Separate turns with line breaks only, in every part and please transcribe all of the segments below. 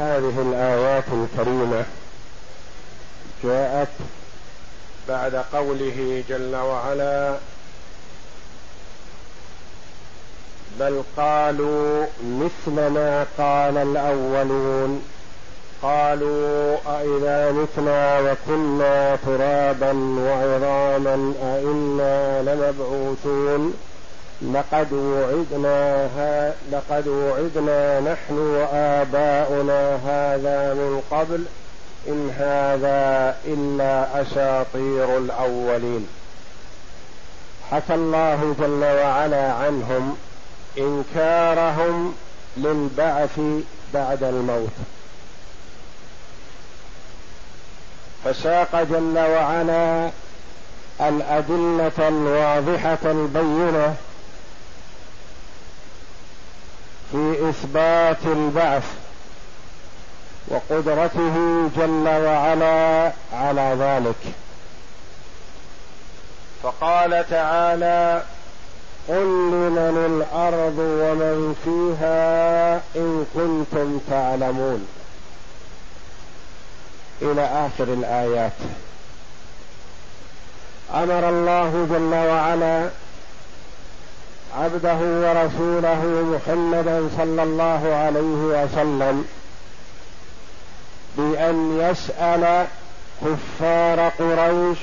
هذه الآيات الكريمة جاءت بعد قوله جل وعلا بل قالوا مثل ما قال الأولون. قالوا أإذا متنا وكنا ترابا وعظاما أإنا لمبعوثون. لقد وعدنا ها لقد وعدنا نحن وآباؤنا هذا من قبل إن هذا إلا أساطير الأولين. حكى الله جل وعلا عنهم إنكارهم للبعث بعد الموت. فساق جل وعلا الأدلة الواضحة البينة في إثبات البعث وقدرته جل وعلا على ذلك. فقال تعالى قل لمن الأرض ومن فيها إن كنتم تعلمون. إلى آخر الآيات. أمر الله جل وعلا عبده ورسوله محمدا صلى الله عليه وسلم بأن يسأل كفار قريش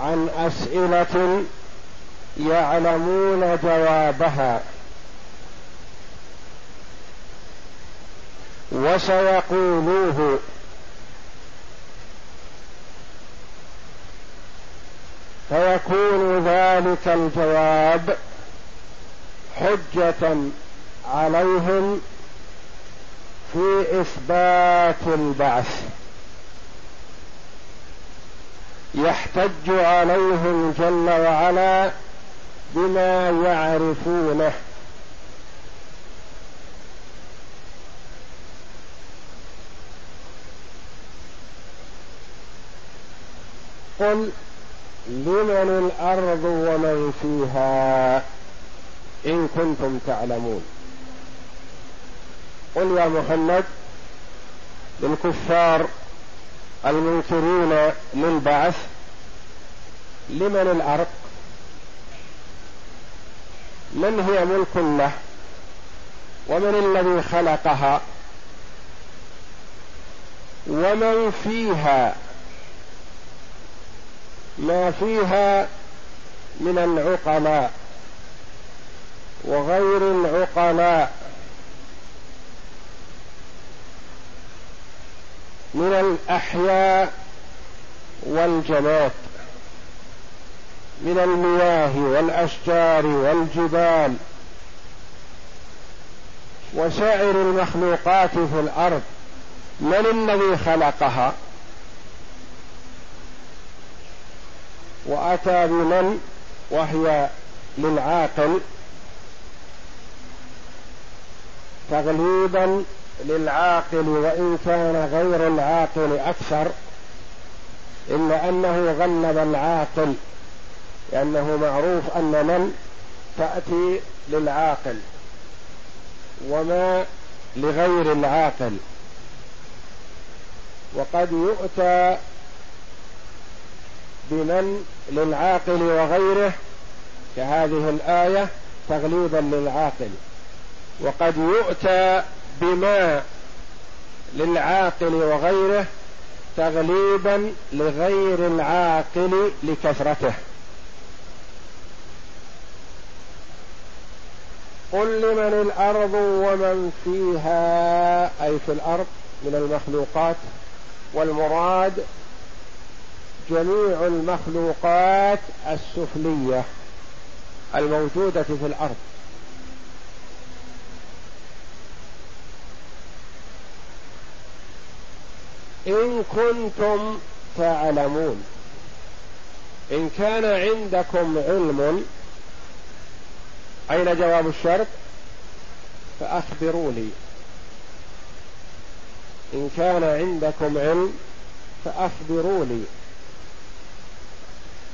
عن أسئلة يعلمون جوابها. وسيقولوه. فيكون ذلك الجواب حجة عليهم في إثبات البعث. يحتج عليهم جل وعلا بما يعرفونه. قل لمن الأرض ومن فيها؟ إن كنتم تعلمون. قل يا محمد للكفار المنكرين للبعث لمن الأرض؟ من هي ملك له؟ ومن الذي خلقها؟ ومن فيها؟ ما فيها من العقلاء؟ وغير العقلاء. من الأحياء والجماد. من المياه والأشجار والجبال. وسائر المخلوقات في الأرض. من الذي خلقها؟ وأتى بمن؟ وهي للعاقل. تغليبا للعاقل وإن كان غير العاقل أكثر إلا أنه غلب العاقل لأنه معروف أن من؟ تأتي للعاقل وما لغير العاقل. وقد يؤتى بمن؟ للعاقل وغيره كهذه الآية تغليبا للعاقل. وقد يؤتى بما للعاقل وغيره تغليبا لغير العاقل لكثرته. قل لمن الأرض ومن فيها أي في الأرض من المخلوقات والمراد جميع المخلوقات السفلية الموجودة في الأرض. إن كنتم تعلمون. إن كان عندكم علم أين جواب الشرط؟ فأخبروني. إن كان عندكم علم فأخبروني.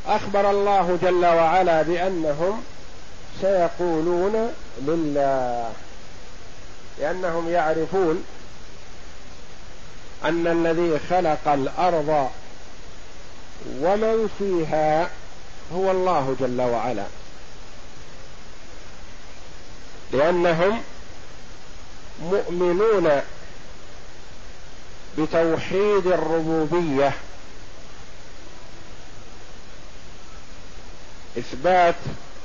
أخبر الله جل وعلا بأنهم سيقولون لله لأنهم يعرفون أن الذي خلق الأرض ومن فيها هو الله جل وعلا. لأنهم مؤمنون بتوحيد الربوبية إثبات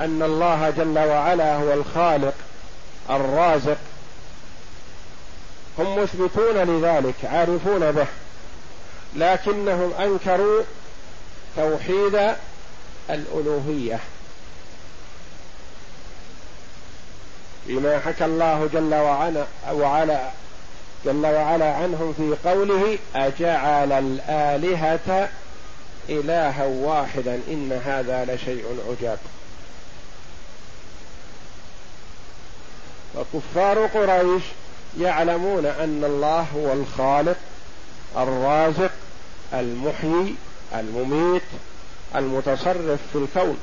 أن الله جل وعلا هو الخالق الرازق هم مثبتون لذلك عارفون به. لكنهم أنكروا توحيد الألوهية. بما حكى الله جل وعلا وعلا جل وعلا عنهم في قوله أجعل الآلهة إلها واحدا إن هذا لشيء عجاب. وكفار قريش يعلمون أن الله هو الخالق الرازق المحيي المميت المتصرف في الكون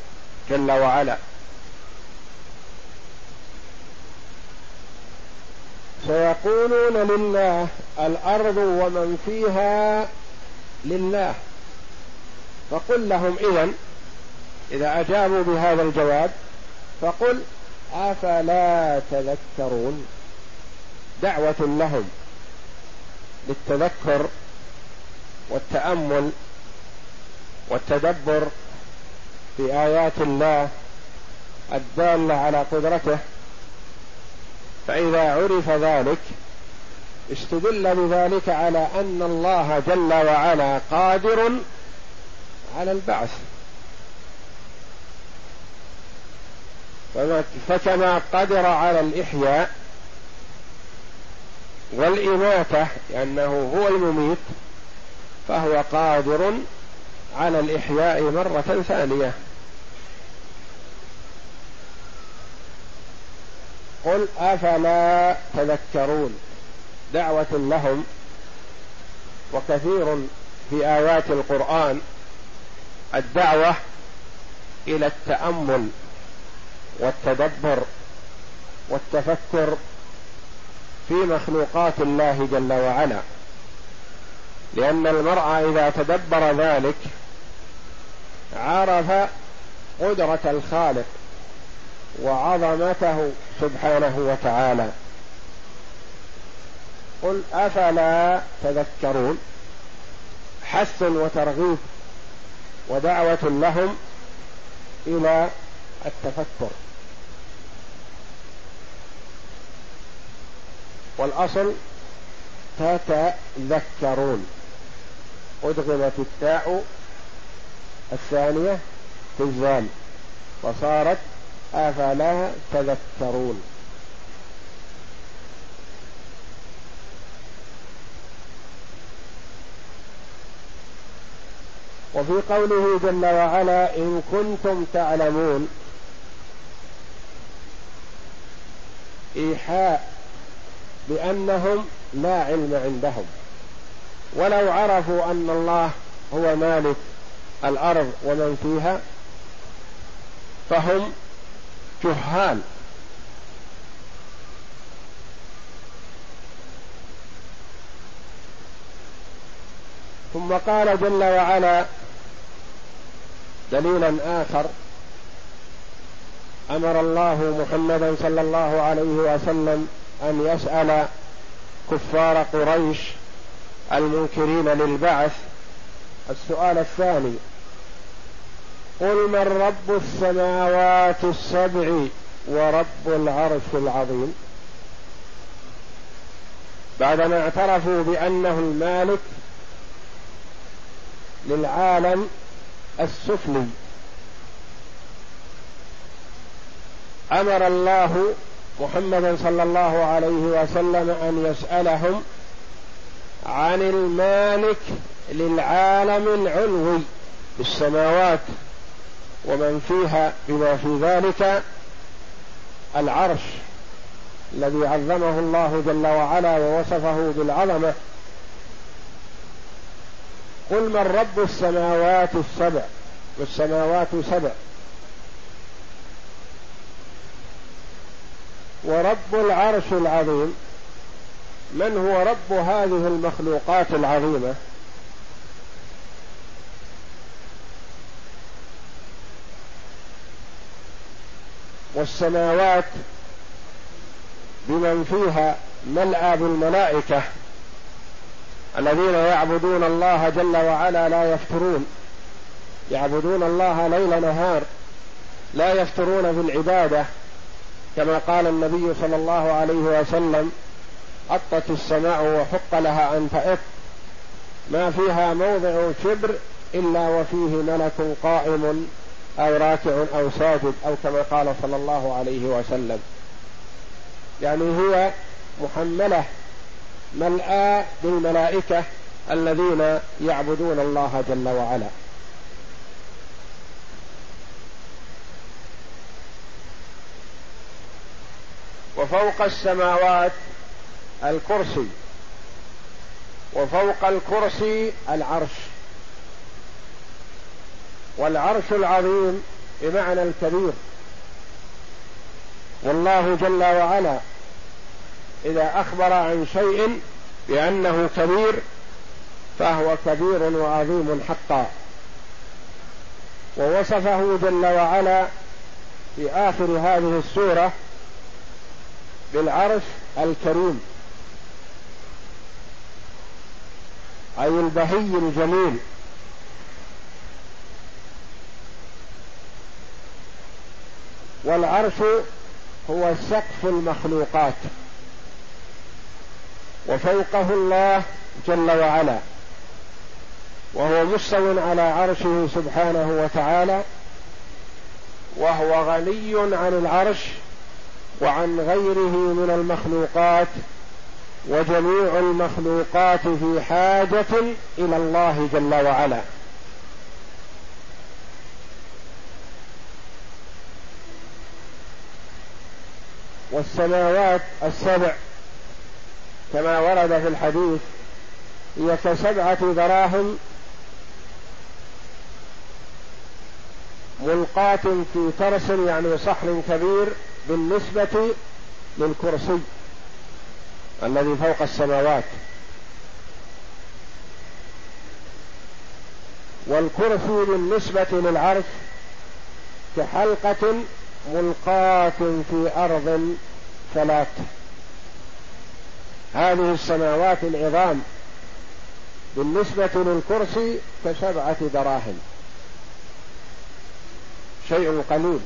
جل وعلا. سيقولون لله الأرض ومن فيها لله. فقل لهم اذا إذا أجابوا بهذا الجواب فقل أفلا تذكرون؟ دعوة لهم للتذكر والتأمل والتدبر في آيات الله الدالة على قدرته فإذا عرف ذلك استدل بذلك على أن الله جل وعلا قادر على البعث. فكما قدر على الإحياء والإماتة لأنه هو المميت فهو قادر على الإحياء مرة ثانية. قل أفلا تذكرون؟ دعوة لهم وكثير في آيات القرآن الدعوة إلى التأمل والتدبر والتفكر في مخلوقات الله جل وعلا. لأن المرء إذا تدبر ذلك عرف قدرة الخالق وعظمته سبحانه وتعالى. قل أفلا تذكرون؟ حث وترغيب ودعوة لهم إلى التفكر. والأصل تتذكرون. أدغمت التاء الثانية في الزال وصارت أفلا تذكرون. وفي قوله جل وعلا إن كنتم تعلمون إيحاء بأنهم لا علم عندهم. ولو عرفوا أن الله هو مالك الأرض ومن فيها فهم جهال. ثم قال جل وعلا دليلا آخر أمر الله محمدا صلى الله عليه وسلم أن يسأل كفار قريش المنكرين للبعث. السؤال الثاني قل من رب السماوات السبع ورب العرش العظيم؟ بعدما اعترفوا بأنه المالك للعالم السفلي. أمر الله محمدا صلى الله عليه وسلم أن يسألهم عن المالك للعالم العلوي بالسماوات ومن فيها بما في ذلك العرش الذي عظمه الله جل وعلا ووصفه بالعظمة. قل من رب السماوات السبع والسماوات سبع. ورب العرش العظيم. من هو رب هذه المخلوقات العظيمة؟ والسماوات بمن فيها ملأى بالملائكة الذين يعبدون الله جل وعلا لا يفترون. يعبدون الله ليل نهار لا يفترون في العباده كما قال النبي صلى الله عليه وسلم أطت السماء وحق لها أن تأط. ما فيها موضع شبر إلا وفيه ملك قائم أو راكع أو ساجد أو كما قال صلى الله عليه وسلم. يعني هي محملة ملآ بالملائكة الذين يعبدون الله جل وعلا. وفوق السماوات الكرسي وفوق الكرسي العرش. والعرش العظيم بمعنى الكبير. والله جل وعلا إذا أخبر عن شيء بأنه كبير فهو كبير وعظيم حقا. ووصفه جل وعلا في آخر هذه السورة بالعرش الكريم. أي البهي الجميل والعرش هو سقف المخلوقات. وفوقه الله جل وعلا. وهو مستو على عرشه سبحانه وتعالى. وهو غني عن العرش. وعن غيره من المخلوقات وجميع المخلوقات في حاجة إلى الله جل وعلا. والسماوات السبع كما ورد في الحديث هي كسبعة دراهم ملقاة في ترس يعني صحن كبير بالنسبة للكرسي الذي فوق السماوات. والكرسي بالنسبة للعرش كحلقة ملقاة في أرض فلات هذه السماوات العظام بالنسبة للكرسي كسبعة دراهم. شيء قليل.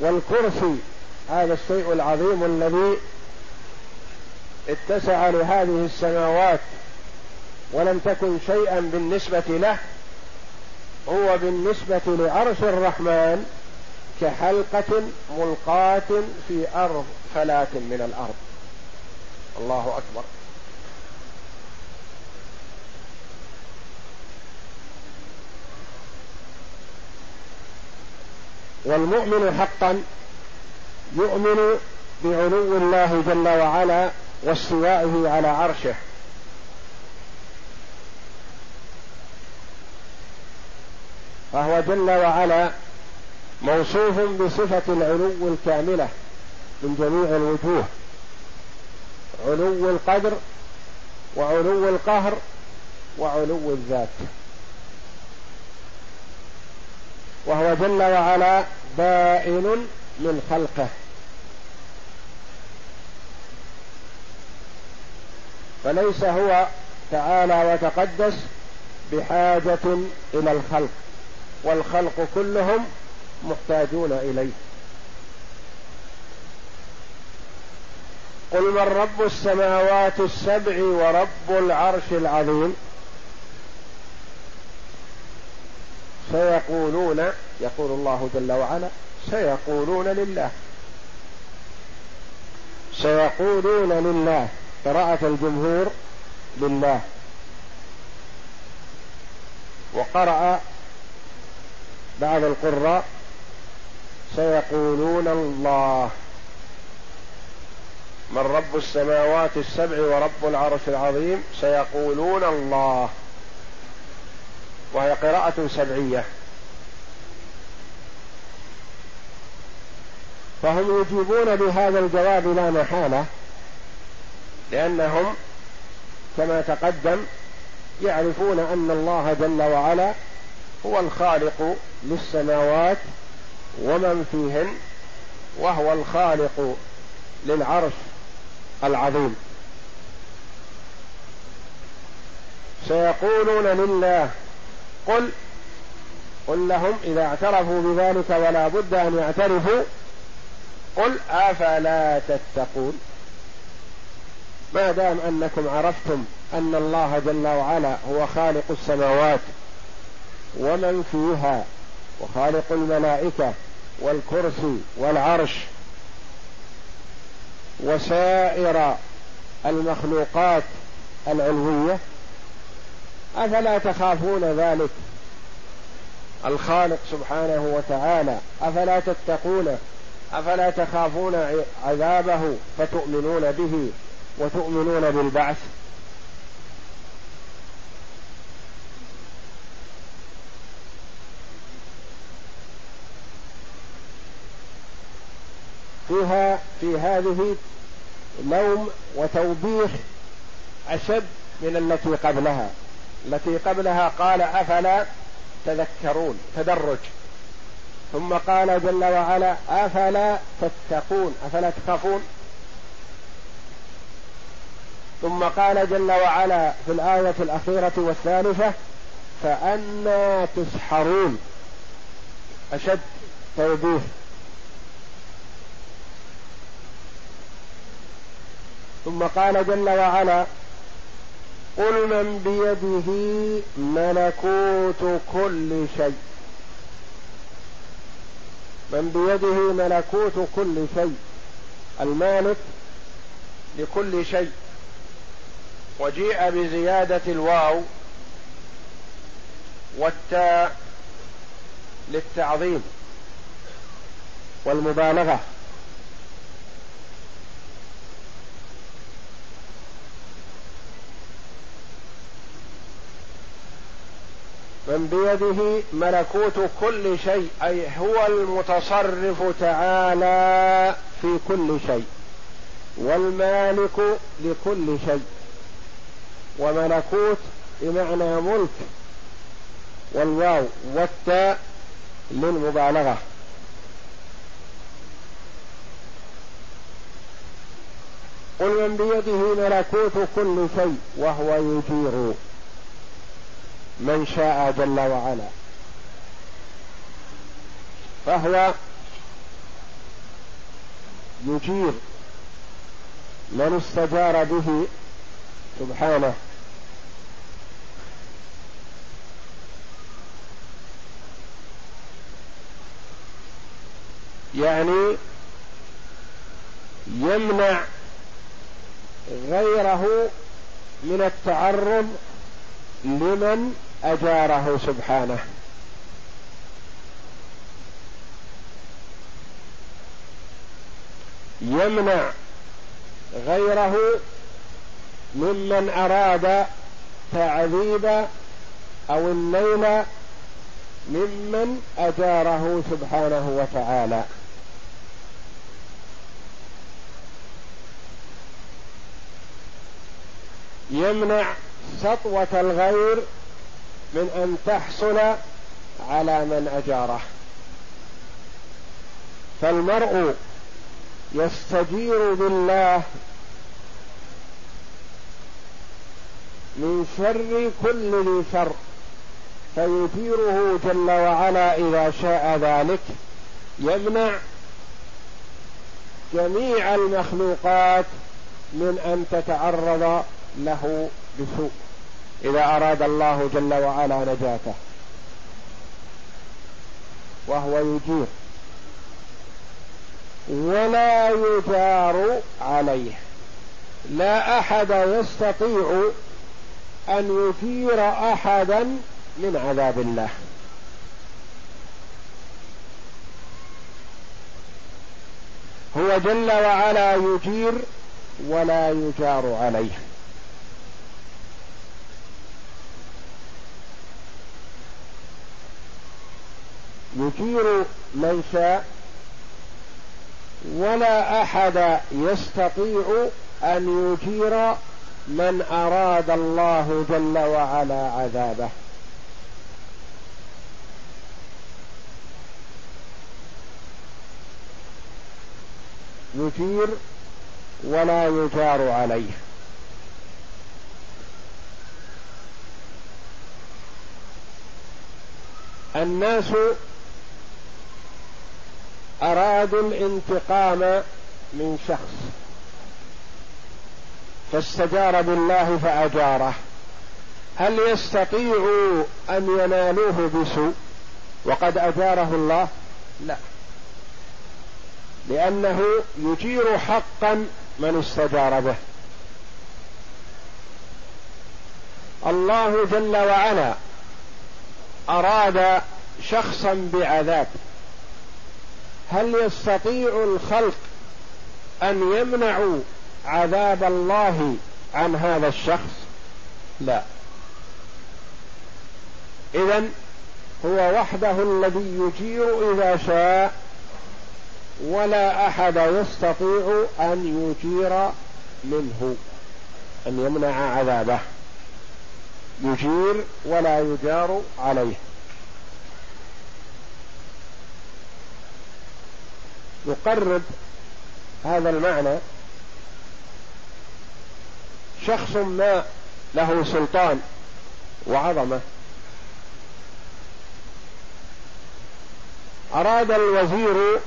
والكرسي هذا الشيء العظيم الذي اتسع لهذه السماوات ولم تكن شيئا بالنسبة له هو بالنسبة لعرش الرحمن كحلقة ملقاة في أرض فلاة من الأرض. الله أكبر. والمؤمن حقا يؤمن بعلو الله جل وعلا واستوائه على عرشه. فهو جل وعلا موصوف بصفة العلو الكاملة من جميع الوجوه. علو القدر وعلو القهر وعلو الذات. وهو جل وعلا بائن من خلقه. فليس هو تعالى وتقدس بحاجة إلى الخلق والخلق كلهم محتاجون إليه. قل من رب السماوات السبع ورب العرش العظيم؟ سيقولون يقول الله جل وعلا سيقولون لله. سيقولون لله. قراءة الجمهور لله. وقرأ بعض القراء سيقولون الله. من رب السماوات السبع ورب العرش العظيم سيقولون الله. وهي قراءة سبعية. فهم يجيبون بهذا الجواب لا محالة لأنهم كما تقدم يعرفون أن الله جل وعلا هو الخالق للسماوات ومن فيهن وهو الخالق للعرش العظيم. سيقولون لله قل قل لهم إذا اعترفوا بذلك ولا بد أن يعترفوا قل أفلا تتقون ما دام أنكم عرفتم أن الله جل وعلا هو خالق السماوات ومن فيها وخالق الملائكة والكرسي والعرش وسائر المخلوقات العلوية أفلا تخافون ذلك؟ الخالق سبحانه وتعالى أفلا تتقونه أفلا تخافون عذابه فتؤمنون به وتؤمنون بالبعث؟ فيها في هذه لوم وتوبيخ أشد من التي قبلها. التي قبلها قال أفلا تذكرون تدرج. ثم قال جل وعلا أفلا تتقون أفلا تخافون. ثم قال جل وعلا في الآية الأخيرة والثالثة فأنا تسحرون. أشد توبيخ. ثم قال جل وعلا قل من بيده ملكوت كل شيء. من بيده ملكوت كل شيء. المالك لكل شيء. وجيء بزيادة الواو والتاء للتعظيم والمبالغة. من بيده ملكوت كل شيء أي هو المتصرف تعالى في كل شيء والمالك لكل شيء وملكوت بمعنى ملك والواو والتاء للمبالغة. قل من بيده ملكوت كل شيء وهو يجير. من شاء جل وعلا. فهو يجير من استجار به سبحانه. يعني يمنع غيره من التعرض لمن أجاره سبحانه. يمنع غيره ممن أراد تعذيب أو النيل ممن أجاره سبحانه وتعالى. يمنع سطوة الغير من أن تحصل على من أجاره. فالمرء يستجير بالله من شر كل ذي شر فيثيره جل وعلا إذا شاء ذلك يمنع جميع المخلوقات من أن تتعرض له بسوء. إذا أراد الله جل وعلا نجاته وهو يجير ولا يجار عليه. لا أحد يستطيع أن يثير أحدا من عذاب الله. هو جل وعلا يجير ولا يجار عليه. يجير من شاء ولا أحد يستطيع أن يجير من أراد الله جل وعلا عذابه. يجير ولا يجار عليه. الناس أرادوا الانتقام من شخص فاستجار بالله فأجاره. هل يستطيعوا أن ينالوه بسوء؟ وقد أجاره الله؟ لا. لأنه يجير حقا من استجار به. الله جل وعلا أراد شخصا بعذاب. هل يستطيع الخلق أن يمنعوا عذاب الله عن هذا الشخص؟ لا. اذا هو وحده الذي يجير إذا شاء ولا أحد يستطيع أن يجير منه أن يمنع عذابه. يجير ولا يجار عليه. يقرب هذا المعنى شخص ما له سلطان وعظمة. أراد الوزير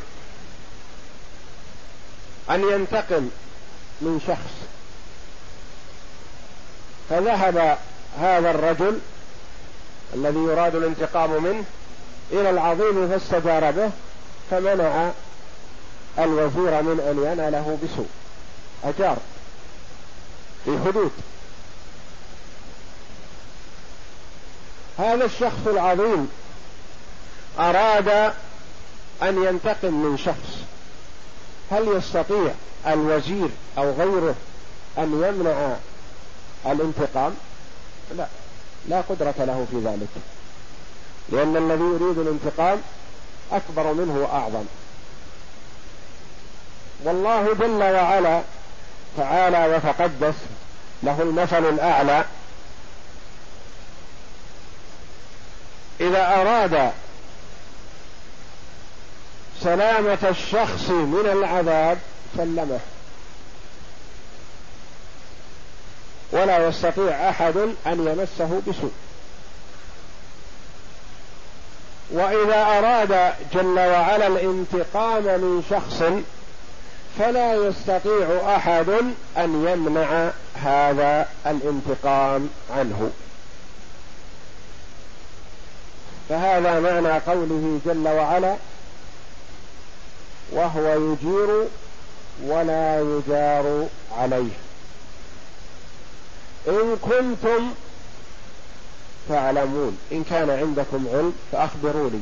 أن ينتقم من شخص فذهب هذا الرجل الذي يراد الانتقام منه إلى العظيم فاستجار به فمنع الوزير من أن يناله بسوء. أجار. في حدود. هذا الشخص العظيم أراد أن ينتقم من شخص. هل يستطيع الوزير أو غيره أن يمنع الانتقام؟ لا. لا قدرة له في ذلك. لأن الذي يريد الانتقام أكبر منه وأعظم. والله جل وعلا تعالى وتقدس له المثل الأعلى. إذا أراد سلامة الشخص من العذاب سلمه. ولا يستطيع أحد أن يمسه بسوء. وإذا أراد جل وعلا الانتقام من شخص فلا يستطيع أحد أن يمنع هذا الانتقام عنه. فهذا معنى قوله جل وعلا وهو يجير ولا يجار عليه. إن كنتم تعلمون إن كان عندكم علم فأخبروني.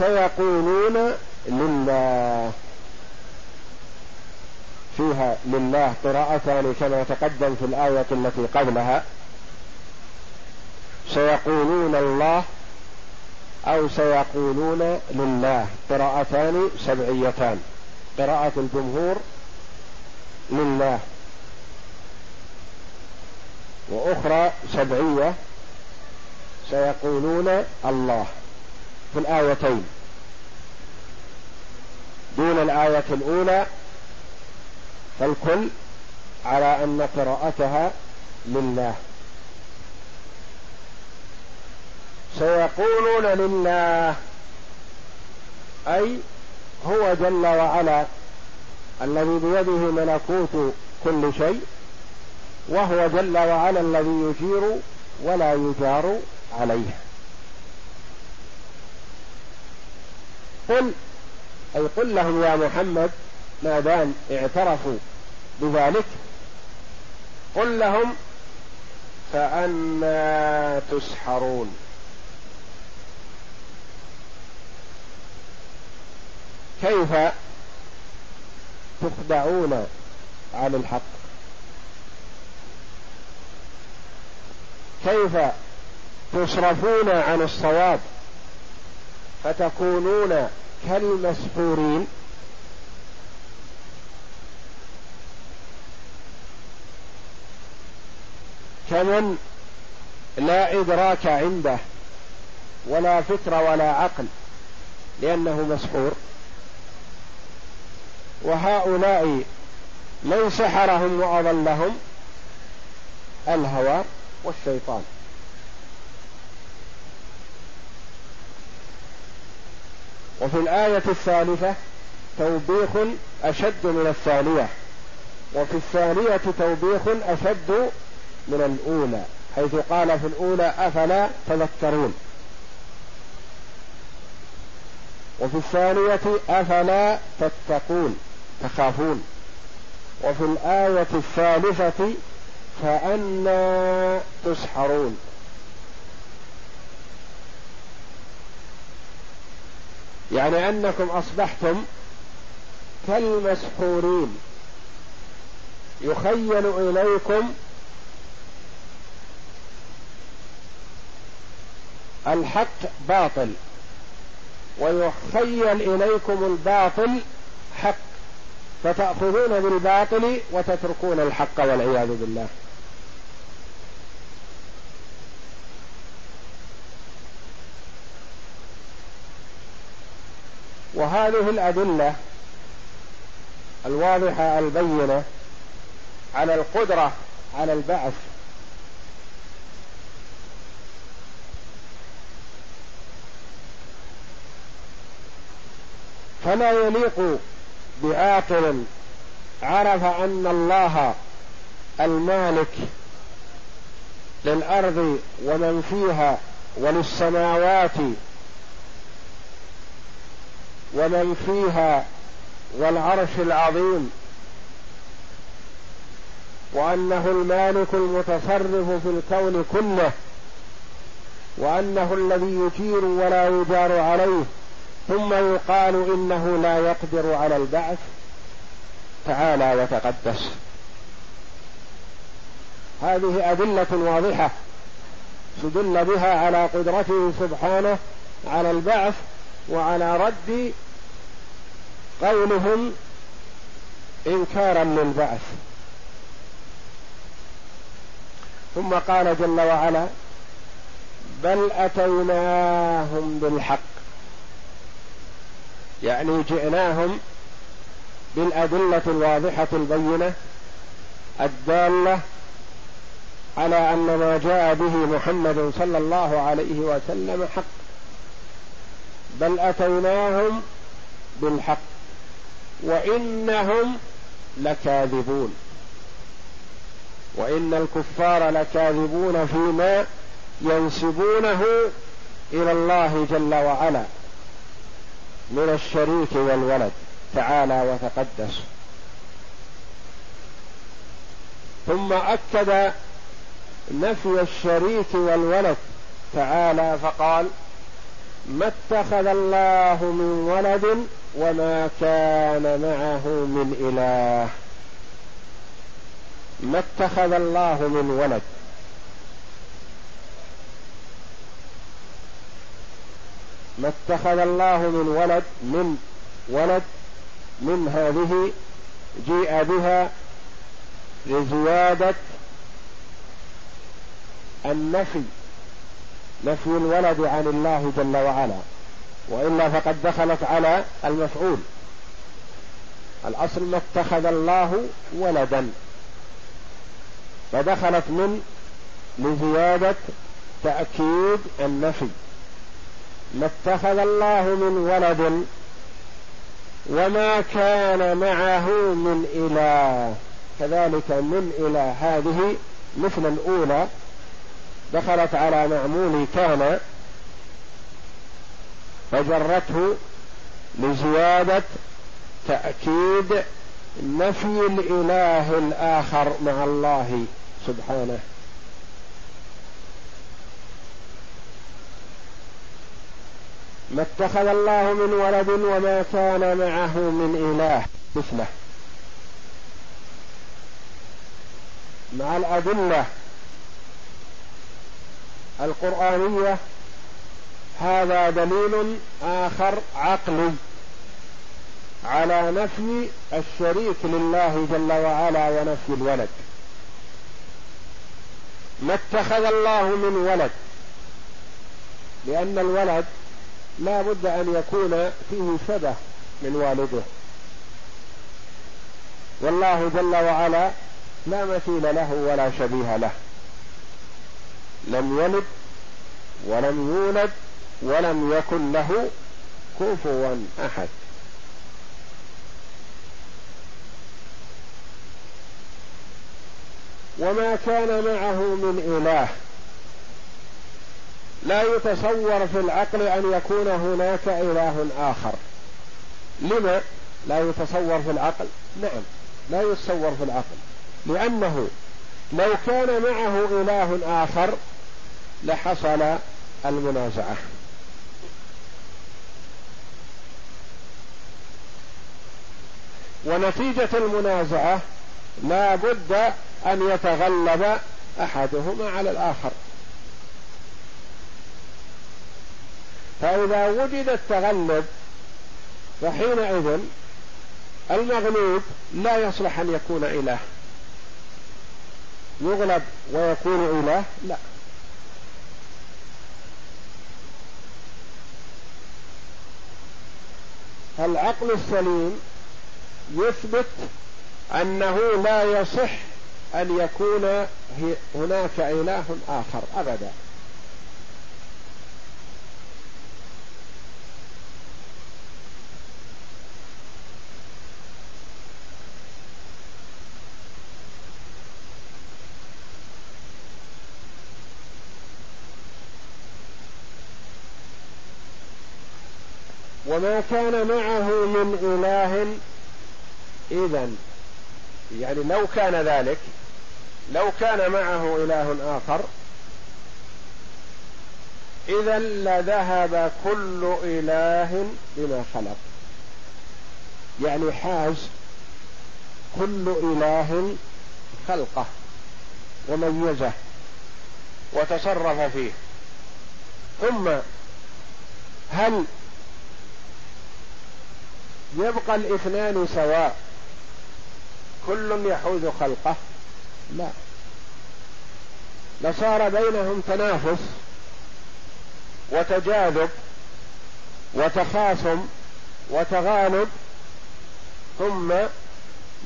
سيقولون لله. فيها لله قراءتان كما تقدم في الآية التي قبلها. سيقولون الله أو سيقولون لله. قراءتان سبعيتان. قراءة الجمهور لله. وأخرى سبعية. سيقولون الله. في الآيتين. دون الآية الأولى فالكل على أن قراءتها لله. سيقولون لله أي هو جل وعلا الذي بيده ملكوت كل شيء وهو جل وعلا الذي يجير ولا يجار عليه. قل أي قل لهم يا محمد ما دام اعترفوا بذلك. قل لهم فأنا تسحرون. كيف تخدعون عن الحق؟ كيف تصرفون عن الصواب؟ فتكونون كالمسحورين. كمن لا إدراك عنده ولا فكر ولا عقل لأنه مسحور. وهؤلاء من سحرهم وأضلهم الهوى والشيطان. وفي الآية الثالثة توبيخ أشد من الثانية وفي الثانية توبيخ أشد من الأولى حيث قال في الأولى أفلا تذكرون؟ وفي الثانية أفلا تتقون تخافون؟ وفي الآية الثالثة فأنا تسحرون؟ يعني أنكم أصبحتم كالمسحورين. يخيل إليكم الحق باطل ويخيل إليكم الباطل حق فتأخذون بالباطل وتتركون الحق والعياذ بالله. وهذه الأدلة الواضحة البينة على القدرة على البعث. فلا يليق بعاقل عرف أن الله المالك للأرض ومن فيها وللسماوات ومن فيها والعرش العظيم وأنه المالك المتصرف في الكون كله وأنه الذي يجير ولا يجار عليه ثم يقال إنه لا يقدر على البعث. تعالى وتقدس. هذه أدلة واضحة تدل بها على قدرته سبحانه على البعث وعلى رد قولهم إنكارا للبعث. ثم قال جل وعلا بل أتيناهم بالحق. يعني جئناهم بالأدلة الواضحة البينة الدالة على أن ما جاء به محمد صلى الله عليه وسلم حق. بل أتيناهم بالحق وإنهم لكاذبون وإن الكفار لكاذبون فيما ينسبونه إلى الله جل وعلا من الشريك والولد تعالى وتقدس. ثم أكد نفي الشريك والولد تعالى فقال ما اتخذ الله من ولد وما كان معه من إله. ما اتخذ الله من ولد. ما اتخذ الله من ولد من ولد من هذه جيء بها لزيادة النفي. نفي الولد عن الله جل وعلا وإلا فقد دخلت على المفعول. الأصل ما اتخذ الله ولدا فدخلت من لزيادة تأكيد النفي. ما اتخذ الله من ولد وما كان معه من إله كذلك من إله هذه مثل الأولى دخلت على معمول كان فجرته لزيادة تأكيد نفي الإله الآخر مع الله سبحانه. ما اتخذ الله من ولد وما كان معه من إله. مثله. مع الأدلة القرآنية هذا دليل آخر عقلي على نفي الشريك لله جل وعلا ونفي الولد. ما اتخذ الله من ولد لأن الولد لا بد أن يكون فيه شبه من والده. والله جل وعلا لا مثيل له ولا شبيه له. لم يلد ولم يولد ولم يكن له كفوا أحد. وما كان معه من إله. لا يتصور في العقل أن يكون هناك إله آخر. لما لا يتصور في العقل؟ نعم لا يتصور في العقل. لأنه لو كان معه إله آخر لحصل المنازعة. ونتيجة المنازعة لا بد أن يتغلب أحدهما على الآخر. فإذا وجد التغلب فحينئذ المغلوب لا يصلح أن يكون إله. يغلب ويكون إله لا. العقل السليم يثبت أنه لا يصح أن يكون هناك إله آخر أبدا. وما كان معه من إله إذا يعني لو كان ذلك لو كان معه إله آخر إذا لذهب كل إله بما خلق. يعني حاز كل إله خلقه وميزه وتصرف فيه. ثم هل يبقى الاثنان سواء. كل يحوز خلقه. لا. لصار بينهم تنافس وتجاذب وتخاصم وتغالب ثم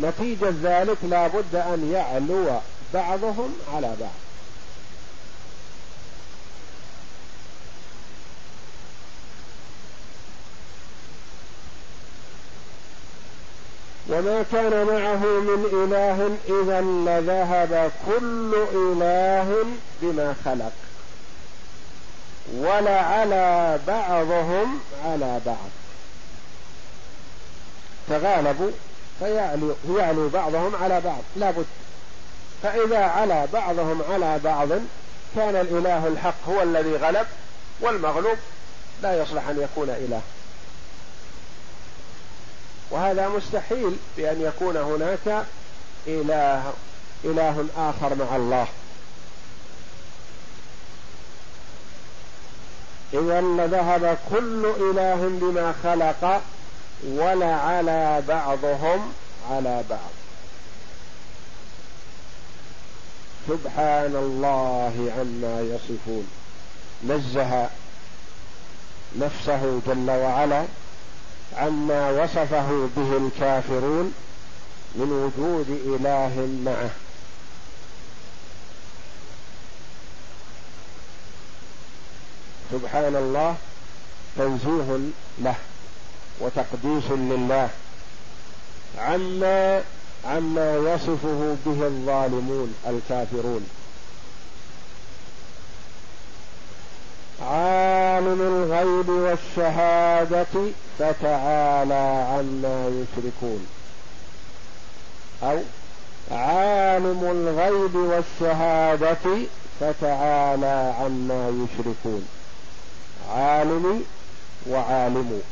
نتيجة ذلك لا بد أن يعلو بعضهم على بعض. وما كان معه من إله إذا لذهب كل إله بما خلق. ولعلى بعضهم على بعض. تغالبوا فيعلو يعلو بعضهم على بعض. لا بد. فإذا علا بعضهم على بعض كان الإله الحق هو الذي غلب والمغلوب لا يصلح أن يكون إله. وهذا مستحيل بأن يكون هناك إله إله آخر مع الله. اذا لذهب كل إله بما خلق ولعلى بعضهم على بعض. سبحان الله عما يصفون. نزه نفسه جل وعلا عما وصفه به الكافرون من وجود إله معه. سبحان الله تنزيه له وتقديس لله. عما عما يصفه به الظالمون الكافرون. عالم الغيب والشهادة فتعالى عما يشركون. أو عالم الغيب والشهادة فتعالى عما يشركون. عالم وعالم.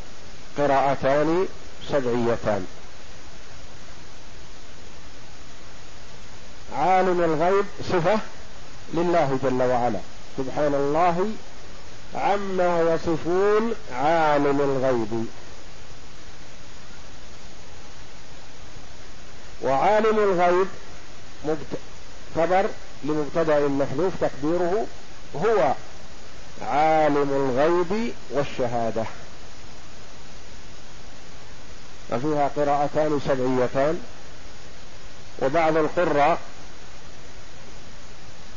قراءتان سبعيتان. عالم الغيب صفة لله جل وعلا. سبحان الله عما يصفون عالم الغيب. وعالم الغيب خبر لمبتدأ محذوف تقديره هو عالم الغيب والشهادة. وفيها قراءتان سبعيتان. وبعض القراء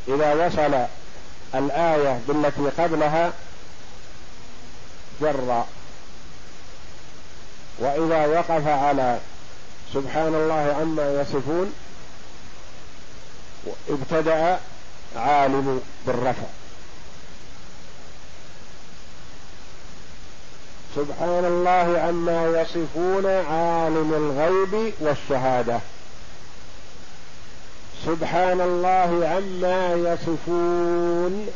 إذا وصل الآية بالتي قبلها جر. وإذا وقف على سبحان الله عما يصفون ابتدأ عالم بالرفع. سبحان الله عما يصفون عالم الغيب والشهادة. سبحان الله عما يصفون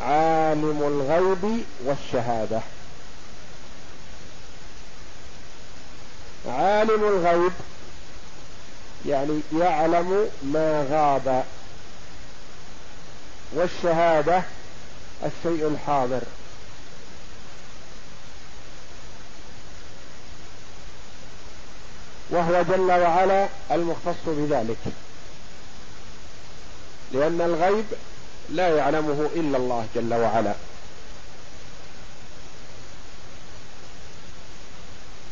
عالم الغيب والشهادة. عالم الغيب يعني يعلم ما غاب. والشهادة الشيء الحاضر. وهو جل وعلا المختص بذلك. لأن الغيب لا يعلمه إلا الله جل وعلا.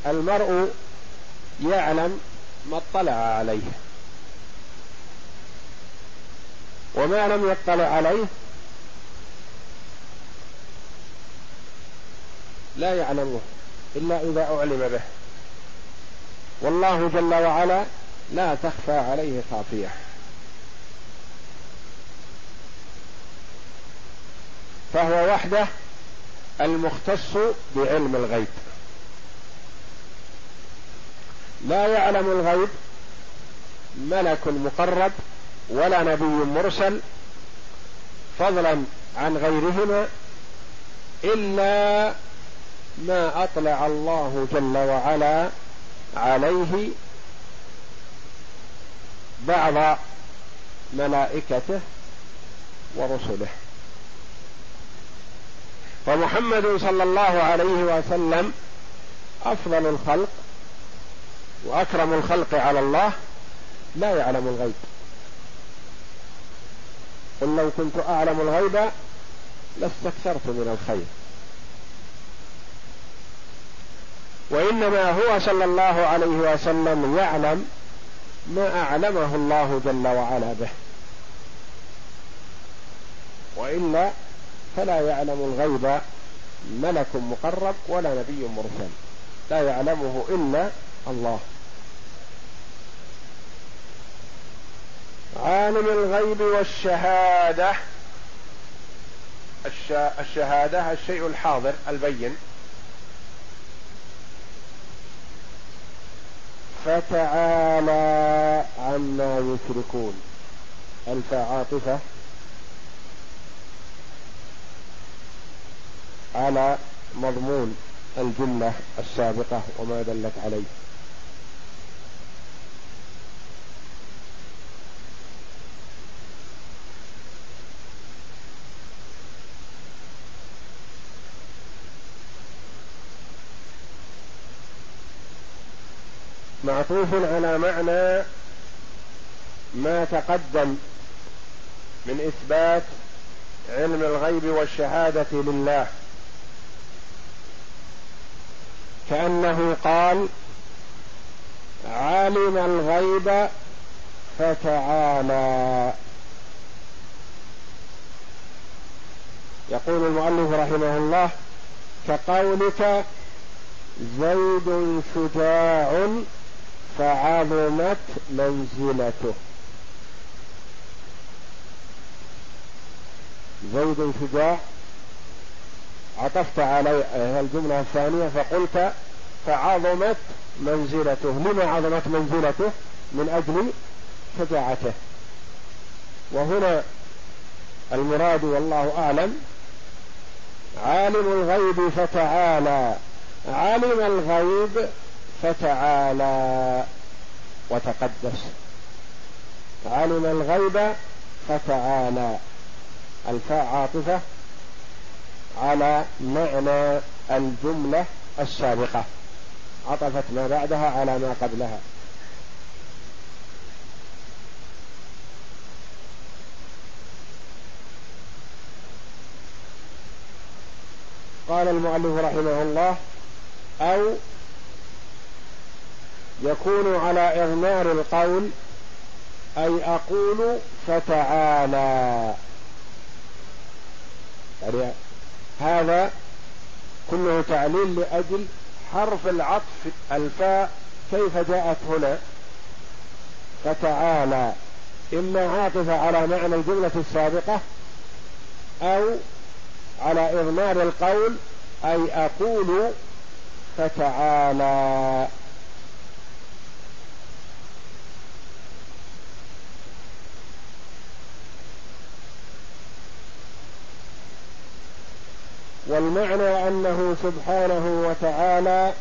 المرء يعلم ما اطلع عليه. وما لم يطلع عليه لا يعلمه إلا إذا أعلم به. والله جل وعلا لا تخفى عليه خافية. فهو وحده المختص بعلم الغيب. لا يعلم الغيب ملك مقرب ولا نبي مرسل فضلا عن غيرهما إلا ما أطلع الله جل وعلا عليه بعض ملائكته ورسله. فمحمد صلى الله عليه وسلم أفضل الخلق وأكرم الخلق على الله لا يعلم الغيب. قل لو كنت أعلم الغيب لاستكثرت من الخير. وإنما هو صلى الله عليه وسلم يعلم ما أعلمه الله جل وعلا به. وإلا فلا يعلم الغيب ملك مقرب ولا نبي مرسل. لا يعلمه إلا الله. عالم الغيب والشهادة. الشهادة الشيء الحاضر البين. فتعالى عما يشركون. الف عاطفه على مضمون الجملة السابقة وما دلت عليه. معطوف على معنى ما تقدم من إثبات علم الغيب والشهادة لله. كأنه قال عالم الغيب فتعالى. يقول المؤلف رحمه الله كقولك زيد شجاع فعظمت منزلته. زيد شجاع عطفت علي الجملة الثانية فقلت فعظمت منزلته. لما عظمت منزلته؟ من أجل شجاعته. وهنا المراد والله أعلم عالم الغيب فتعالى. علم الغيب فتعالى. وتقدس. علم الغيب فتعالى. الفاء عاطفة على معنى الجملة السابقة. عطفت ما بعدها على ما قبلها. قال المؤلف رحمه الله أو يكون على إضمار القول أي أقول فتعالى. يعني هذا كله تعليل لأجل حرف العطف الفاء كيف جاءت هنا. فتعالى إما عاطفة على معنى الجملة السابقة أو على إضمار القول أي أقول فتعالى. والمعنى أنه سبحانه وتعالى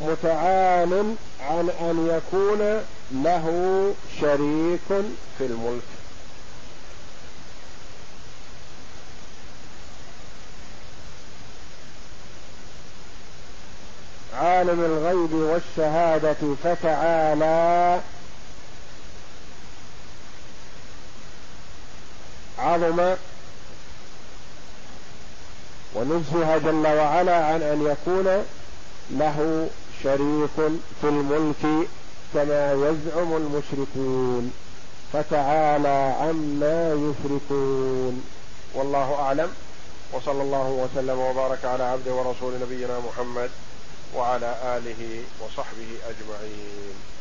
متعال عن أن يكون له شريك في الملك. عالم الغيب والشهادة فتعالى عظم ونزه جل وعلا عن أن يكون له شريك في الملك كما يزعم المشركون. فتعالى عما يشركون. والله أعلم. وصلى الله وسلم وبارك على عبده ورسول نبينا محمد وعلى آله وصحبه أجمعين.